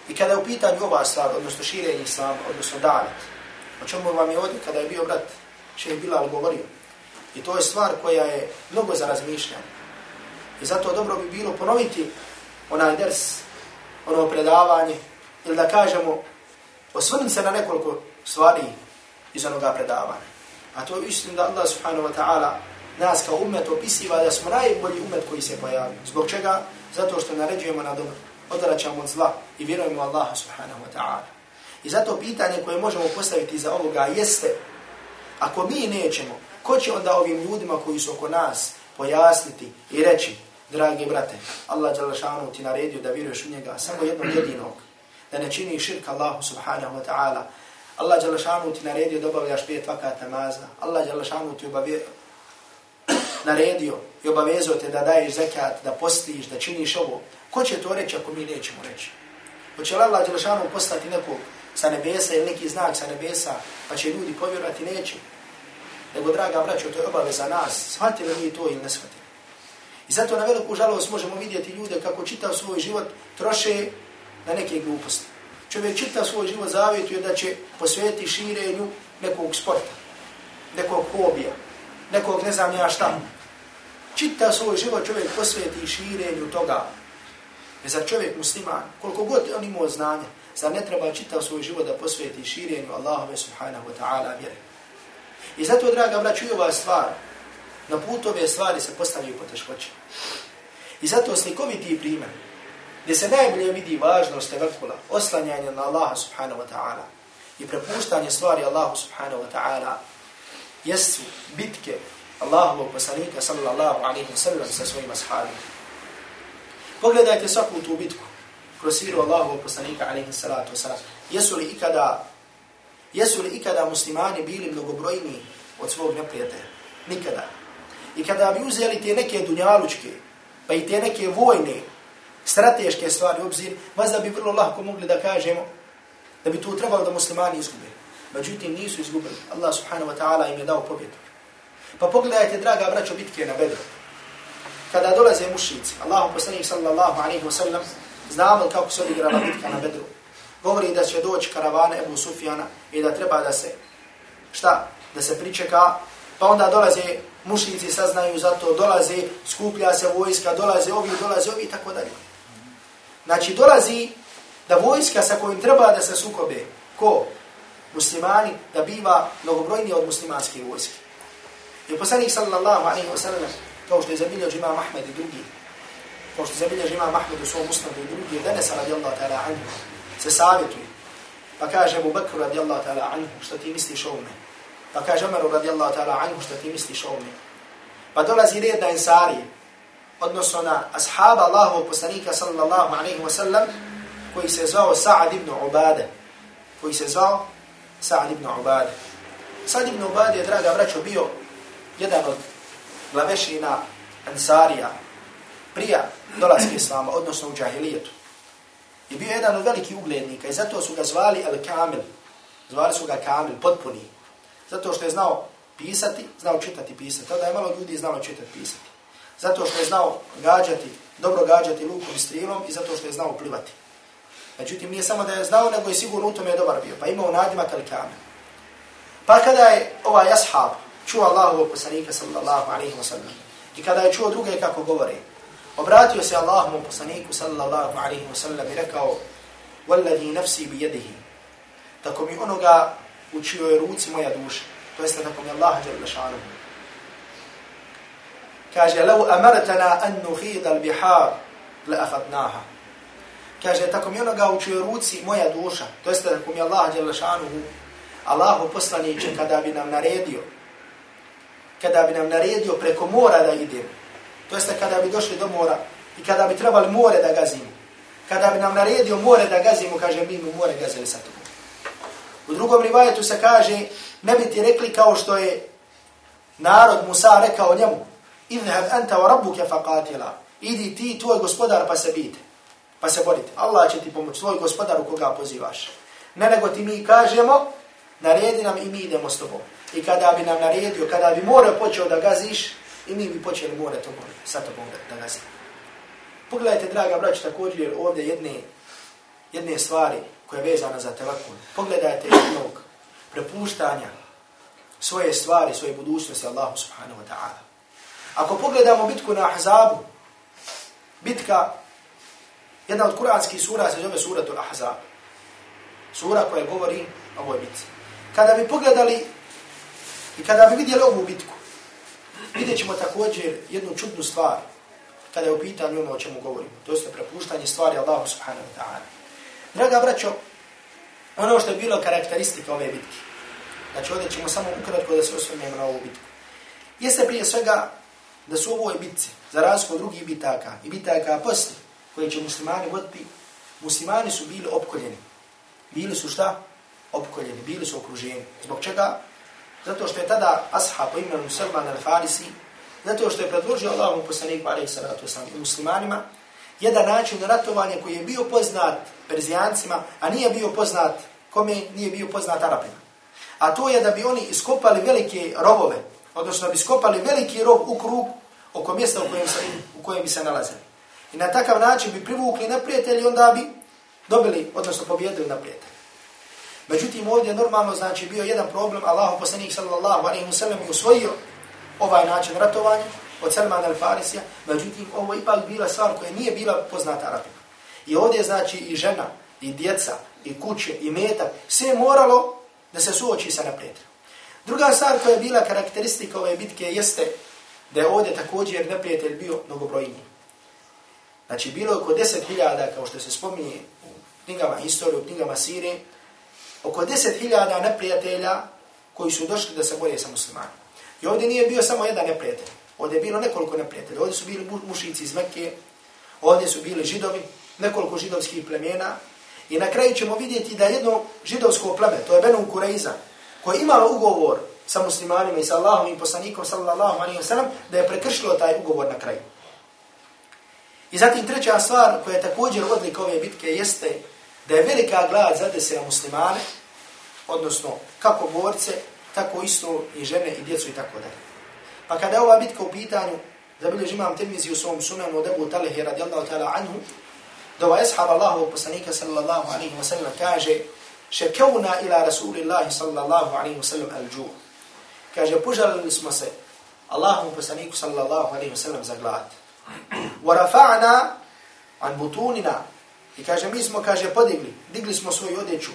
i kada je u pitanju ova stvar, odnosno širenje islama, odnosno davet, o čemu vam je ovdje, kada je bio brat, še je Bilal govorio. I to je stvar koja je mnogo za razmišljanje. I zato dobro bi bilo ponoviti onaj ders, ono predavanje, ili da kažemo, osvrnim se na nekoliko stvari iz onoga predavanja. A to je istin da Allah subhanahu wa ta'ala nas kao umet opisiva da smo najbolji umet koji se pojavio. Zbog čega? Zato što naređujemo na dobro, odraćamo od zla i vjerujemo Allaha subhanahu wa ta'ala. I zato pitanje koje možemo postaviti za ovoga jeste, ako mi nećemo, ko će onda ovim ljudima koji su oko nas pojasniti i reći, dragi brate, Allah Đalašanu ti naredio da vjeruješ u njega samo jednog jedinog, da ne čini širka Allahu subhanahu wa ta'ala, Allah Đalašanu ti naredio da obavljaš pet vakata namaza. Allah Đalašanu ti obavio, naredio i obavezao te da daješ zekat, da postiš, da činiš ovo. Ko će to reći ako mi nećemo reći? Hoće li Allah Đalašanu poslati nekog sa nebesa ili neki znak sa nebesa, pa će ljudi povjerovati neće? Nego, draga braćo, to je obaveza nas. Shvatili mi to ili ne shvatili? I zato na veliku žalost možemo vidjeti ljude kako čitav svoj život troše na neke gluposti čovjek čita svoj život zavjetuje da će posvetiti širenju nekog sporta, nekog hobija, nekog ne znam ja šta. Čita svoj život čovjek posveti širenju toga. Jer za čovjek musliman, koliko god on imao znanje, zar ne treba čitav svoj život da posveti širenju Allahove subhanahu wa ta'ala vjere. I zato, draga braću, i ova stvar, na put ove stvari se postavljaju poteškoće. I zato slikoviti primjer, gdje se najbolje vidi važnost tevekkula, oslanjanje na Allaha subhanahu wa ta'ala i prepuštanje stvari Allahu subhanahu wa ta'ala, jesu bitke Allahovog poslanika sallallahu alaihi wa sallam sa svojima sahabima. Pogledajte svaku tu bitku kroz Allahu poslanika alaihi salatu vesselam. Jesu li ikada, jesu li ikada muslimani bili mnogobrojni od svog neprijatelja? Nikada. I kada bi uzeli te neke dunjalučke, pa i te neke vojne strateške stvari u obzir, da bi vrlo lahko mogli da kažemo da bi tu trebalo da muslimani izgube. Međutim, nisu izgubili. Allah subhanahu wa ta'ala im je dao pobjedu. Pa pogledajte, draga braćo, bitke na Bedru. Kada dolaze mušici, Allahu poslanik sallallahu alaihi wa sallam, znamo kako se odigrala bitka na Bedru. Govori da će doći karavane Ebu Sufjana i da treba da se, šta, da se pričeka, pa onda dolaze mušnici, saznaju za to, dolaze, skuplja se vojska, dolaze ovi, dolaze ovi, tako dalje. Znači, dolazi da vojska sa kojim treba da se sukobe, ko? Muslimani, da biva mnogobrojni od muslimanskih vojske. I poslanik sallallahu alaihi wa sallam, kao što je zabilio džima Mahmed i drugi, kao što je zabilio džima Mahmed u svom musnadu i drugi, denesa radijallahu ta'ala anhu, se savjetuje. Pa kaže Abu Bakr radijallahu ta'ala anhu, što ti misliš o me? Pa kaže Omeru radijallahu ta'ala anhu, što ti misliš o me? Pa dolazi red na Ensarije, odnosno na ashaba Allahovog poslanika sallallahu alaihi wa sallam, koji se zvao Sa'ad ibn Ubade. Koji se zvao Sa'ad ibn Ubade. Sa'ad ibn Ubade je, draga braćo, bio jedan od glavešina Ansarija prija dolaske s odnosno u džahilijetu. I bio jedan od velikih uglednika i zato su ga zvali El Kamil. Zvali su ga Kamil, potpuni. Zato što je znao pisati, znao čitati pisati. Tada je malo ljudi znalo čitati pisati. Zato što je znao gađati, dobro gađati lukom i strilom i zato što je znao plivati. Međutim, nije samo da je znao, nego je sigurno u tome je dobar bio. Pa imao nadimak El Kamil. Pa kada je ovaj ashab čuo Allahu poslanika sallallahu alaihi wa sallam i kada je čuo druge kako govore, obratio se Allahu poslaniku sallallahu alaihi wa sallam i rekao وَالَّذِي نَفْسِي بِيَدِهِ Tako mi onoga u čijoj ruci moja duša, to jeste tako mi Allah jalla šanu. Kaže, لَوْ أَمَرْتَنَا أَن نُخِيدَ الْبِحَارِ لَأَخَدْنَاهَا Kaže, tako mi onoga u čijoj ruci moja duša, to jeste tako mi Allah jalla šanu, Allahu poslaniće kada bi nam naredio kada bi nam naredio preko mora da idemo, to jeste kada bi došli do mora i kada bi trebali more da gazimo, kada bi nam naredio more da gazimo, kaže mi mu more gazili sa tobom. U drugom rivajetu se kaže, ne bi ti rekli kao što je narod Musa rekao njemu, idhab anta wa rabbuke faqatila, idi ti tvoj gospodar pa se bite, pa se borite. Allah će ti pomoći, tvoj gospodar u koga pozivaš. Ne nego ti mi kažemo, naredi nam i mi idemo s tobom. I kada bi nam naredio, kada bi more počeo da gaziš, i mi bi počeli more to sa tobom da, da. Pogledajte, draga braća, također ovdje jedne, jedne stvari koja je vezana za telakun. Pogledajte jednog prepuštanja svoje stvari, svoje budućnosti Allahu subhanahu wa ta'ala. Ako pogledamo bitku na Ahzabu, bitka, jedna od kuranskih sura se zove suratul Ahzab. Sura koja govori o ovoj bitci. Kada bi pogledali I kada bi vidjeli ovu bitku, vidjet ćemo također jednu čudnu stvar, kada je u pitanju ono o čemu govorimo. To je prepuštanje stvari Allahu subhanahu wa ta'ala. Draga braćo, ono što je bilo karakteristika ove bitke, znači ovdje ćemo samo ukratko da se osvrnemo na ovu bitku, jeste prije svega da su ovoj bitci, za razliku od drugih bitaka i bitaka posli, koje će muslimani voditi, muslimani su bili opkoljeni. Bili su šta? Opkoljeni, bili su okruženi. Zbog čega? Zato što je tada ashab po imenu Salman al-Farisi, zato što je predložio Allahom poslaniku alaihi salatu wasalam i muslimanima, jedan način ratovanja koji je bio poznat Perzijancima, a nije bio poznat kome, nije bio poznat Arapima. A to je da bi oni iskopali velike rovove, odnosno da bi iskopali veliki rov u krug oko mjesta u kojem, se, u kojem bi se nalazili. I na takav način bi privukli neprijatelji, onda bi dobili, odnosno pobjedili neprijatelji. Međutim, ovdje normalno znači bio jedan problem, Allahu poslanik sallallahu alaihi wa sallam je usvojio ovaj način ratovanja od Salman al-Farisija, međutim, ovo je ipak bila stvar koja nije bila poznata Arabima. I ovdje znači i žena, i djeca, i kuće, i metak, sve moralo da se suoči sa neprijateljom. Druga stvar koja je bila karakteristika ove bitke jeste da je ovdje također neprijatelj bio mnogobrojniji. Znači, bilo je oko deset hiljada, kao što se spominje u knjigama historije, u knjigama Sirije, oko 10.000 neprijatelja koji su došli da se bore sa muslimanima. I ovdje nije bio samo jedan neprijatelj. Ovdje je bilo nekoliko neprijatelja. Ovdje su bili mušici iz Mekke, ovdje su bili židovi, nekoliko židovskih plemena. I na kraju ćemo vidjeti da jedno židovsko pleme, to je Benu Kureiza, koje je imalo ugovor sa muslimanima i sa Allahom i poslanikom, sallallahu alaihi wa sallam, da je prekršilo taj ugovor na kraju. I zatim treća stvar koja je također odlika ove bitke jeste da je velika glad zadesila muslimane, odnosno kako borce, tako isto i žene i djecu i tako dalje. Pa kada je ova bitka u pitanju, zabilježi imam termizi u svom sunanu od Ebu Talehi radijallahu ta'ala anhu, da ovaj ashab Allahu poslanika sallallahu alaihi wa sallam kaže šekevna ila rasulillahi sallallahu alaihi wa sallam al-đu. Kaže, požalili smo se Allahu poslaniku sallallahu alaihi wa sallam za glad. Wa rafa'na an butunina. I kaže, mi smo, kaže, podigli, digli smo svoju odjeću.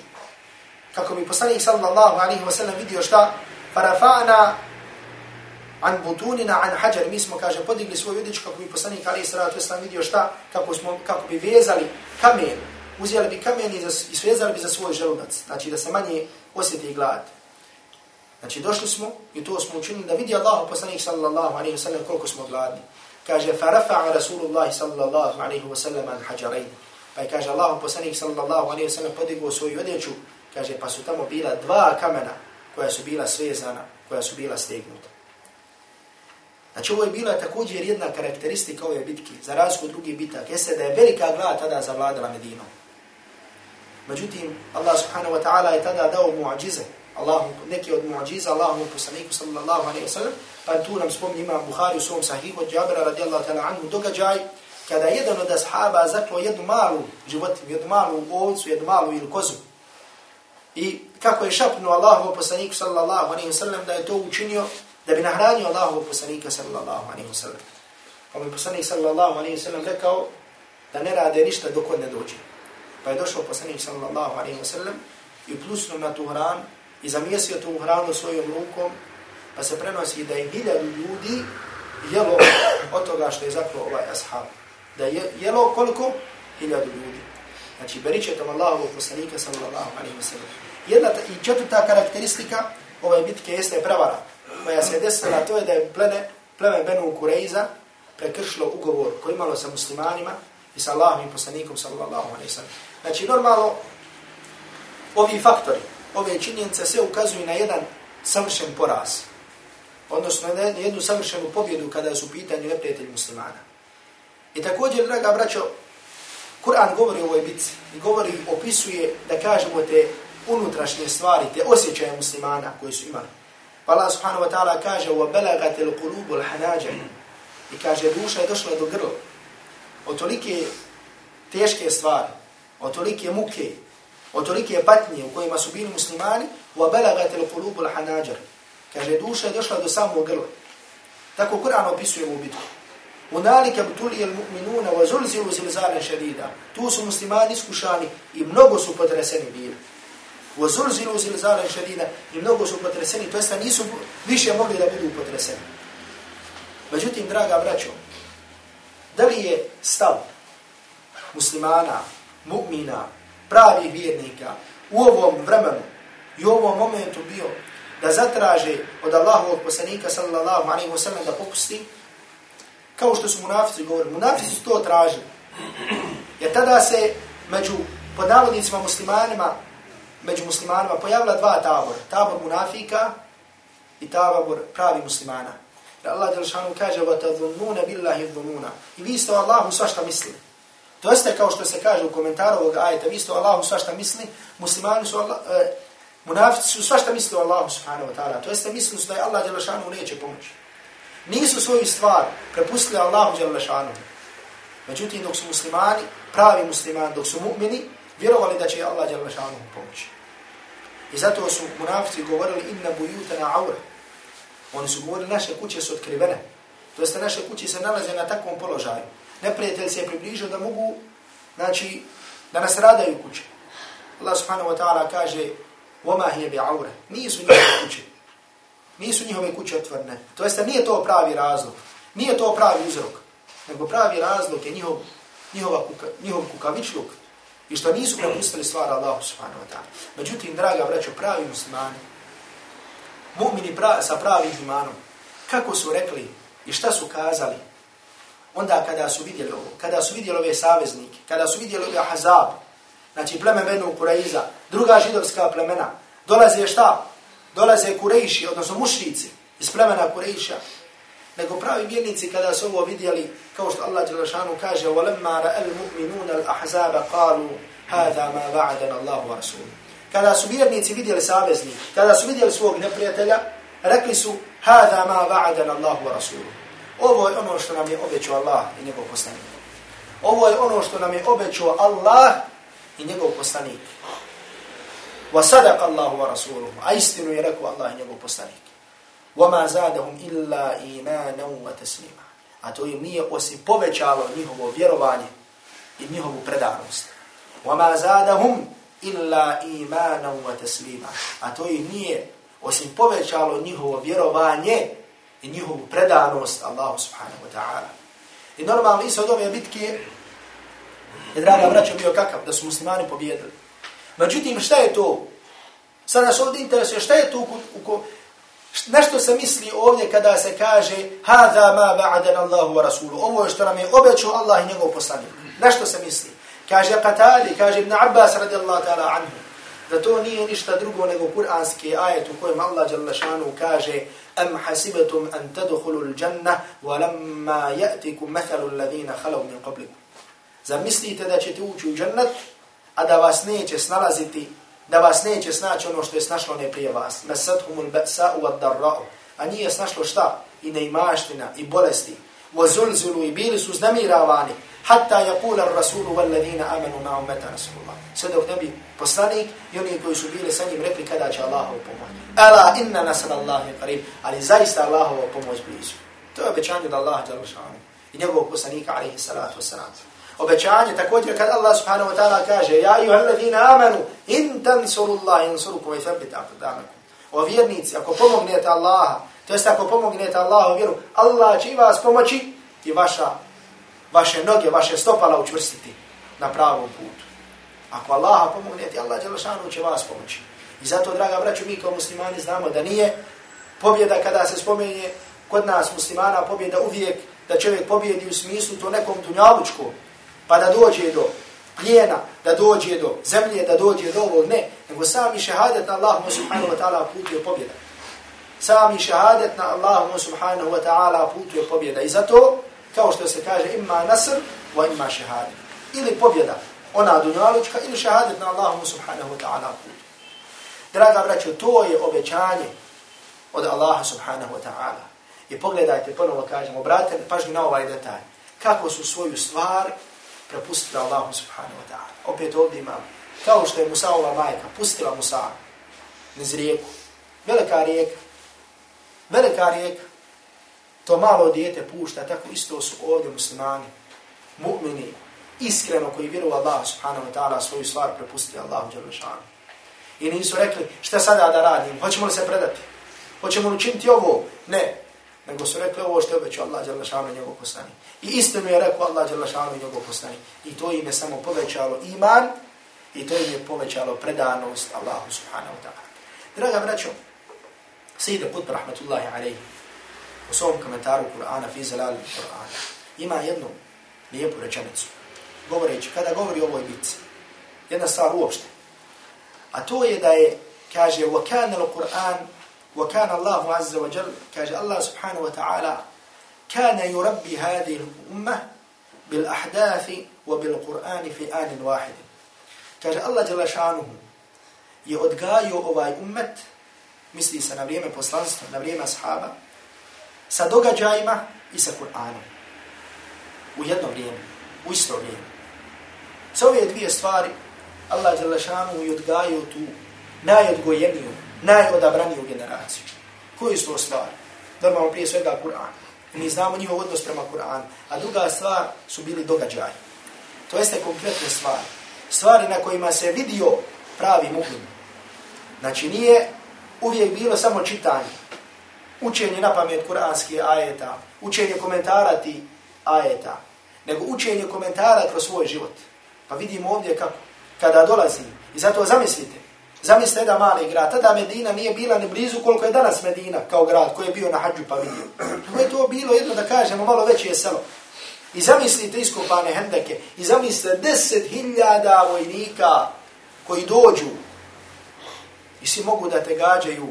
Kako bi poslanik sallallahu alaihi wa sallam vidio šta? Farafa'na an butunina an hajar. Mi smo kaže podigli svoju odjeću kako bi poslanik ali wa sallam vidio šta? Kako smo kako bi vezali kamen. Uzeli bi kamen i, za, i svezali bi za svoj želudac. Znači da se manje osjeti glad. Znači došli smo i to smo učinili da vidi Allah poslanik sallallahu alaihi ve sellem koliko smo gladni. Kaže farafa'a rasulullah sallallahu alaihi ve sellem an hajarain pa kaže Allahom poslanik sallallahu alaihi wa sallam podigao svoju odjeću kaže pa su tamo bila dva kamena koja su bila svezana koja su bila stegnuta Znači ovo je bila također jedna karakteristika ove bitke, za razliku od drugih bitak, jeste da je velika glad tada zavladala Medinom. Međutim, Allah subhanahu wa ta'ala je tada dao muadžize, Allahu, neke od muadžiza, Allahu poslaniku sallallahu alaihi wa sallam, pa tu nam spomni imam Buhari u svom sahihu od Jabra radijallahu ta'ala anhu događaj, kada jedan od ashaba zaklo jednu malu životinu, jednu malu ovcu, jednu malu ili kozu. I kako je šapnuo Allahu poslaniku sallallahu alaihi wa sallam da je to učinio, da bi nahranio Allahu poslanika sallallahu alaihi wa sallam. Pa mi poslanik sallallahu alaihi wa sallam rekao da ne rade ništa dok on ne dođe. Pa je došao poslanik sallallahu alaihi wa sallam i plusnuo na tu hran i zamjesio tu hranu svojom rukom pa se prenosi da je hiljadu ljudi jelo od toga što je zaklo ovaj ashab. Da je jelo koliko? Hiljadu ljudi. Znači, beričetom Allahu poslanika sallallahu alaihi wa sallam. Jedna i četvrta karakteristika ove bitke jeste prevara koja se desila, to je da je plene, pleme Benu Kureiza prekršilo ugovor koji imalo sa muslimanima i sa Allahom i poslanikom sallallahu alaihi wa sallam. Znači, normalno, ovi faktori, ove činjenice sve ukazuju na jedan savršen poraz. Odnosno, na jednu savršenu pobjedu kada su pitanju neprijatelji muslimana. I također, draga braćo, Kur'an govori o ovoj bitci i govori, opisuje, da kažemo, te unutrašnje stvari, te osjećaje muslimana koji su imali. Pa Allah subhanahu wa ta'ala kaže وَبَلَغَتِ الْقُلُوبُ الْحَنَاجَ I kaže duša je došla do grla. Od tolike teške stvari, od tolike muke, od tolike patnje u kojima su bili muslimani وَبَلَغَتِ الْقُلُوبُ الْحَنَاجَ Kaže duša je došla do samog grla. Tako Kur'an opisuje u bitku. Unalika btuli il mu'minuna wa zulzi u zilzale šedida. Tu su muslimani iskušani i mnogo su potreseni bili. Wa zulzi u zilzale šedida i mnogo su potreseni, to jeste nisu više mogli da budu potreseni. Međutim, draga braćo, da li je stav muslimana, mu'mina, pravih vjernika u ovom vremenu i u ovom momentu bio da zatraže od Allahovog poslanika sallallahu alaihi wa sallam da popusti kao što su munafici govorili, munafici su to tražili. Jer tada se među podnavodnicima muslimanima među muslimanima pojavila dva tabora. Tabor munafika i tabor pravi muslimana. Jer Allah Đelšanu kaže وَتَذُنُّونَ بِاللَّهِ الظُّنُونَ I vi ste o Allahu svašta misli. To jeste kao što se kaže u komentaru ovog ajeta, vi ste o Allahu svašta misli, muslimani su Allah, e, munafici su svašta misli o Allahu subhanahu wa ta'ala. To jeste misli su da je Allah Đelšanu neće pomoći. Nisu svoju stvar prepustili Allahu Đelšanu. Međutim, dok su muslimani, pravi muslimani, dok su mu'mini, vjerovali da će Allah Đelešanu pomoći. I zato su munafici govorili inna bujutana aure. Oni su govorili naše kuće su otkrivene. To jeste naše kuće se nalaze na takvom položaju. Neprijatelj se je približio da mogu, znači, da nas radaju kuće. Allah subhanahu wa ta'ala kaže وَمَا هِيَ بِعَوْرَ Nisu njihove kuće. Nisu njihove kuće otvorene. To jeste nije to pravi razlog. Nije to pravi uzrok. Nego pravi razlog je njihov, njihova kuka, njihov kukavičluk i što nisu propustili stvar Allahu subhanahu wa ta'ala. Međutim, draga braćo, pravi muslimani, mu'mini pra, sa pravim imanom, kako su rekli i šta su kazali, onda kada su vidjeli ovo, kada su vidjeli ove saveznike, kada su vidjeli ove Hazab, znači pleme Benu Kuraiza, druga židovska plemena, dolaze šta? Dolaze Kurejši, odnosno mušrici iz plemena Kurejša nego pravi vjernici kada su ovo vidjeli, kao što Allah Đelešanu kaže, وَلَمَّا رَأَ الْمُؤْمِنُونَ الْأَحْزَابَ قَالُوا هَذَا مَا وَعَدَنَ اللَّهُ وَرَسُولُ Kada su vjernici vidjeli savezni, kada su vidjeli svog neprijatelja, rekli su, هَذَا مَا وَعَدَنَ اللَّهُ وَرَسُولُ Ovo je ono što nam je obećao Allah i njegov poslanik. Ovo je ono što nam je obećao Allah i njegov poslanik. وَصَدَقَ اللَّهُ وَرَسُولُهُ A istinu je rekao Allah i njegov poslanik. وَمَا زَادَهُمْ إِلَّا إِيمَانًا وَتَسْلِيمًا A to im nije osim povećalo njihovo vjerovanje i njihovu predanost. وَمَا زَادَهُمْ إِلَّا إِيمَانًا وَتَسْلِيمًا A to im nije osim povećalo njihovo vjerovanje i njihovu predanost Allahu subhanahu wa ta'ala. I normalno isto od ove bitke je draga vraća bio kakav, da su muslimani pobjedili. Međutim, šta je to? Sad nas ovdje interesuje, šta je to u, u, Nešto se misli ovdje kada se kaže Hada ma ba'adan Allahu wa Rasulu. Ovo je što nam je obećao Allah i njegov poslanik. Nešto se misli. Kaže Qatali, kaže Ibn Abbas radijallahu ta'ala anhu. Da to nije ništa drugo nego kuranski ajet u kojem Allah jalla šanu kaže Am hasibatum an tadkhulu al-janna wa lamma ya'tikum mathalu alladhina khalav min qablikum. Zamislite da ćete ući u džennet, a da vas neće snalaziti da vas neće snaći ono što je snašlo ne prije vas. Mesathumul ba'sa u ad-darra'u. A nije snašlo šta? I neimaština, i bolesti. Wa zulzulu i bili su znamiravani. Hatta yakula ar-rasulu wal ladina amanu ma'um mata rasulullah. Sve dok ne bi poslanik i oni koji su bili sa njim rekli kada će Allahov pomoć. Ala inna nasr Allahi qarib. Ali zaista Allahova pomoć blizu. To je obećanje da Allah dželle i njegovog poslanika alejhi salatu vesselam obećanje također kad Allah subhanahu wa ta'ala kaže ja i alladhina amanu in tansurullahi yansurukum wa yuthabbit aqdamakum. O vjernici ako pomognete Allaha to jest ako pomognete Allahu vjeru Allah će vas pomoći i vaša vaše noge vaše stopala učvrstiti na pravom putu. Ako Allaha pomognete Allah dželle će vas pomoći. I zato draga braćo mi kao muslimani znamo da nije pobjeda kada se spomene kod nas muslimana pobjeda uvijek da čovjek pobjedi u smislu to nekom dunjalučkom pa da dođe do plijena, da dođe do zemlje, da dođe do ovog, ne, nego sami šehadet na Allahu subhanahu wa ta'ala put je pobjeda. Sami šehadet na Allahu subhanahu wa ta'ala put je pobjeda. I zato, kao što se kaže, ima nasr, wa ima šehadet. Ili pobjeda, ona dunjalučka, ili šehadet na Allahu subhanahu wa ta'ala put. Draga braćo, to je obećanje od Allaha subhanahu wa ta'ala. I pogledajte, ponovo kažemo, obratite pažnju na ovaj detalj. Kako su svoju stvar prepustila Allahu subhanahu wa ta'ala. Opet ovdje imamo, kao što je Musaova majka, pustila Musa niz rijeku. Velika rijeka. Velika rijeka. To malo dijete pušta, tako isto su ovdje muslimani, mu'mini, iskreno koji vjeruju Allah subhanahu wa ta'ala svoju stvar prepustili Allahu dželešanu. I nisu rekli, šta sada da radim, hoćemo li se predati? Hoćemo li učiniti ovo? Ne, nego su rekli ovo što je obećao Allah dželle šanu njegov poslanik. I isto mi je rekao Allah dželle šanu njegov poslanik. I to im je samo povećalo iman i to im je povećalo predanost Allahu subhanahu wa ta'ala. Draga braćo, Sejde Qutb rahmetullahi alejhi u svom komentaru Kur'ana fi zalal Kur'ana ima jednu lijepu rečenicu. Govoreći, kada govori o ovoj bitci, jedna stvar uopšte. A to je da je, kaže, وَكَانَ الْقُرْآنِ وكان الله عز وجل كاج الله سبحانه وتعالى كان يربي هذه الأمة بالأحداث وبالقرآن في آن واحد. كاج الله جل شأنه يؤدقايو أواي أمة مثل سنبريم بوسطانس نبريم أصحابه سدوغا جايمة إسا قرآن. ويدن بريم ويسر بريم. سوية يدوية ستواري الله جل شأنه يؤدقايو تو نا يدقو ينيو najodabraniju generaciju. Koji su to stvari? Normalno prije svega Kur'an. Mi znamo njihov odnos prema Kur'anu. A druga stvar su bili događaji. To jeste konkretne stvari. Stvari na kojima se vidio pravi mu'min. Znači nije uvijek bilo samo čitanje. Učenje na pamet kuranskih ajeta. Učenje komentara ti ajeta. Nego učenje komentara kroz svoj život. Pa vidimo ovdje kako. Kada dolazi. I zato zamislite. Zamislite da mali grad, tada Medina nije bila ni blizu koliko je danas Medina kao grad koji je bio na hađu pa vidio. To je to bilo jedno da kažemo malo veće je selo. I zamislite iskopane hendeke, i zamislite deset hiljada vojnika koji dođu i svi mogu da te gađaju,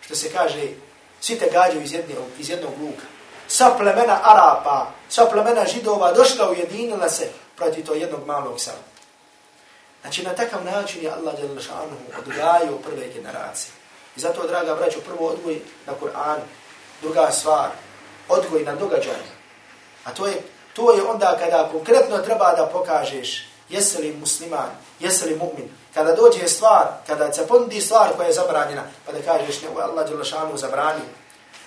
što se kaže, svi te gađaju iz jedne, iz jednog luka. sva plemena Arapa, sva plemena Židova došla ujedinila se protiv to jednog malog sela. Znači, na takav način je Allah Đalešanu odgajio prve generacije. I zato, draga braćo, prvo odgoj na Kur'an, druga stvar, odgoj na događaj. A to je, to je onda kada konkretno treba da pokažeš jesi li musliman, jesi li mu'min. Kada dođe stvar, kada se pondi stvar koja je zabranjena, pa da kažeš ne, Allah Đalešanu zabranio.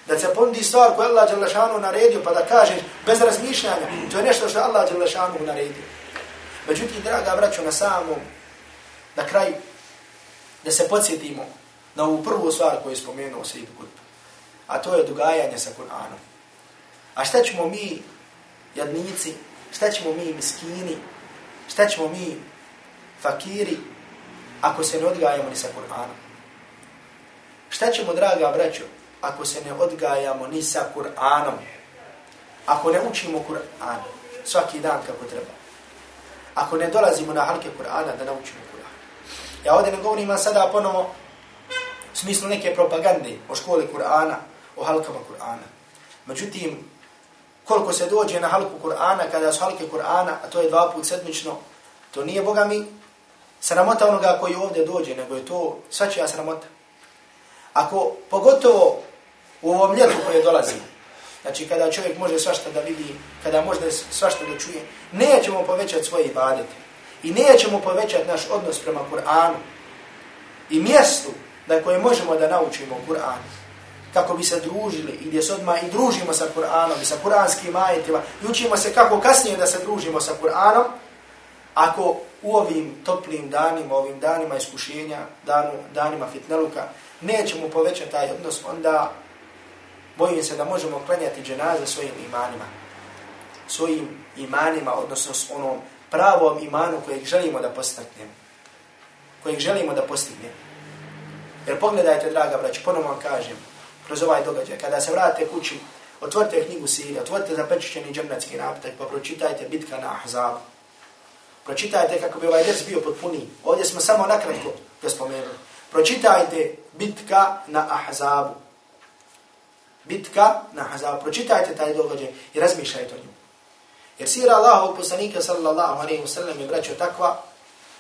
Da se pondi stvar koja je Allah Đalešanu naredio, pa da kažeš bez razmišljanja, to je nešto što Allah Đalešanu naredio. Međutim, draga braćo, na samom, na kraj, da se podsjetimo na ovu prvu stvar koju je spomenuo Sejid Kutb, a to je dogajanje sa Kur'anom. A šta ćemo mi, jadnici, šta ćemo mi, miskini, šta ćemo mi, fakiri, ako se ne odgajamo ni sa Kur'anom? Šta ćemo, draga braćo, ako se ne odgajamo ni sa Kur'anom? Ako ne učimo Kur'an svaki dan kako treba? Ako ne dolazimo na halke Kur'ana da naučimo Kur'an? Ja ovdje ne govorim sada ponovo u smislu neke propagande o školi Kur'ana, o halkama Kur'ana. Međutim, koliko se dođe na halku Kur'ana, kada su halke Kur'ana, a to je dva put sedmično, to nije, Boga mi, sramota onoga koji ovdje dođe, nego je to svačija sramota. Ako, pogotovo u ovom ljetu koje dolazi, znači kada čovjek može svašta da vidi, kada može svašta da čuje, nećemo povećati svoje ibadete. I nećemo povećati naš odnos prema Kur'anu. I mjestu na koje možemo da naučimo Kur'an. Kako bi se družili i gdje se odmah i družimo sa Kur'anom i sa kuranskim ajetima. I učimo se kako kasnije da se družimo sa Kur'anom, ako u ovim toplim danima, ovim danima iskušenja, danu, danima fitneluka, nećemo povećati taj odnos, onda bojim se da možemo klanjati dženaze svojim imanima. Svojim imanima, odnosno s onom pravom imanu kojeg želimo da postaknemo. Kojeg želimo da postignemo. Jer pogledajte, draga brać, ponovno vam kažem, kroz ovaj događaj, kada se vrate kući, otvorite knjigu Sirije, otvorite zapečićeni džemnatski napitak, pa pročitajte bitka na Ahzabu. Pročitajte kako bi ovaj dres bio potpuniji. Ovdje smo samo nakratko to spomenuli. Pročitajte bitka na Ahzabu. Bitka na Ahzabu. Pročitajte taj događaj i razmišljajte o njemu. Jer sira Allahovog poslanika sallallahu alaihi wa sallam je braćo takva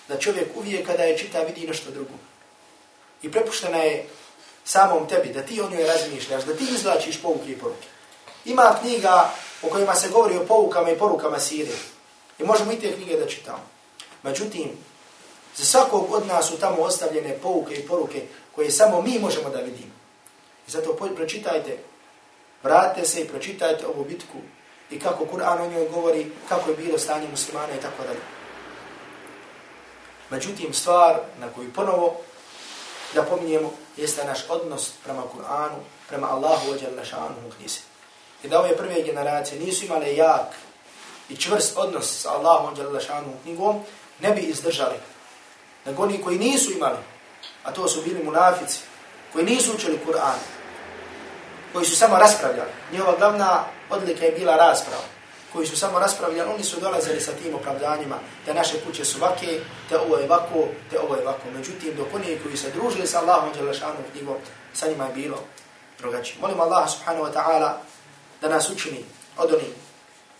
da čovjek uvijek kada je čita vidi nešto drugo. I prepuštena je samom tebi da ti o njoj razmišljaš, da ti izlačiš pouke i poruke. Ima knjiga o kojima se govori o poukama i porukama sire. I možemo i te knjige da čitamo. Međutim, za svakog od nas su tamo ostavljene pouke i poruke koje samo mi možemo da vidimo. I zato pročitajte, vratite se i pročitajte ovu bitku i kako Kur'an o njoj govori, kako je bilo stanje muslimana i tako dalje. Međutim, stvar na koju ponovo da pominjemo jeste naš odnos prema Kur'anu, prema Allahu ođer našanu u knjizi. I da ove prve generacije nisu imale jak i čvrst odnos sa Allahom ođer našanu u knjigom, ne bi izdržali. Nego oni koji nisu imali, a to su bili munafici, koji nisu učili Kur'an, koji su samo raspravljali. Njihova glavna odlika je bila rasprava koji su samo raspravljali, oni su dolazili sa tim opravdanjima da naše kuće su vake, te ovo je vako, te ovo je vako. Međutim, dok oni koji se družili sa Allahom Đelešanu knjigom, sa njima je bilo drugačije. Molim Allah subhanahu wa ta'ala da nas učini od onih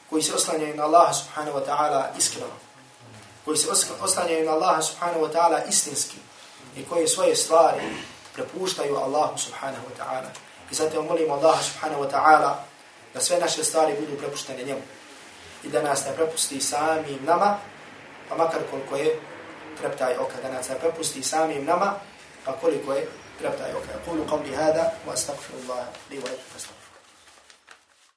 koji se oslanjaju na Allah subhanahu wa ta'ala iskreno, koji se oslanjaju na Allah subhanahu wa ta'ala istinski i koji svoje stvari prepuštaju Allahu subhanahu wa ta'ala. I zato molimo Allaha subhanahu wa ta'ala da sve naše stvari budu prepuštene njemu i da nas ne prepusti samim nama, pa makar koliko je treptaj oka, da nas ne prepusti samim nama, pa koliko je treptaj oka. Kulu qavli hada, wa astagfirullah, li wa lakum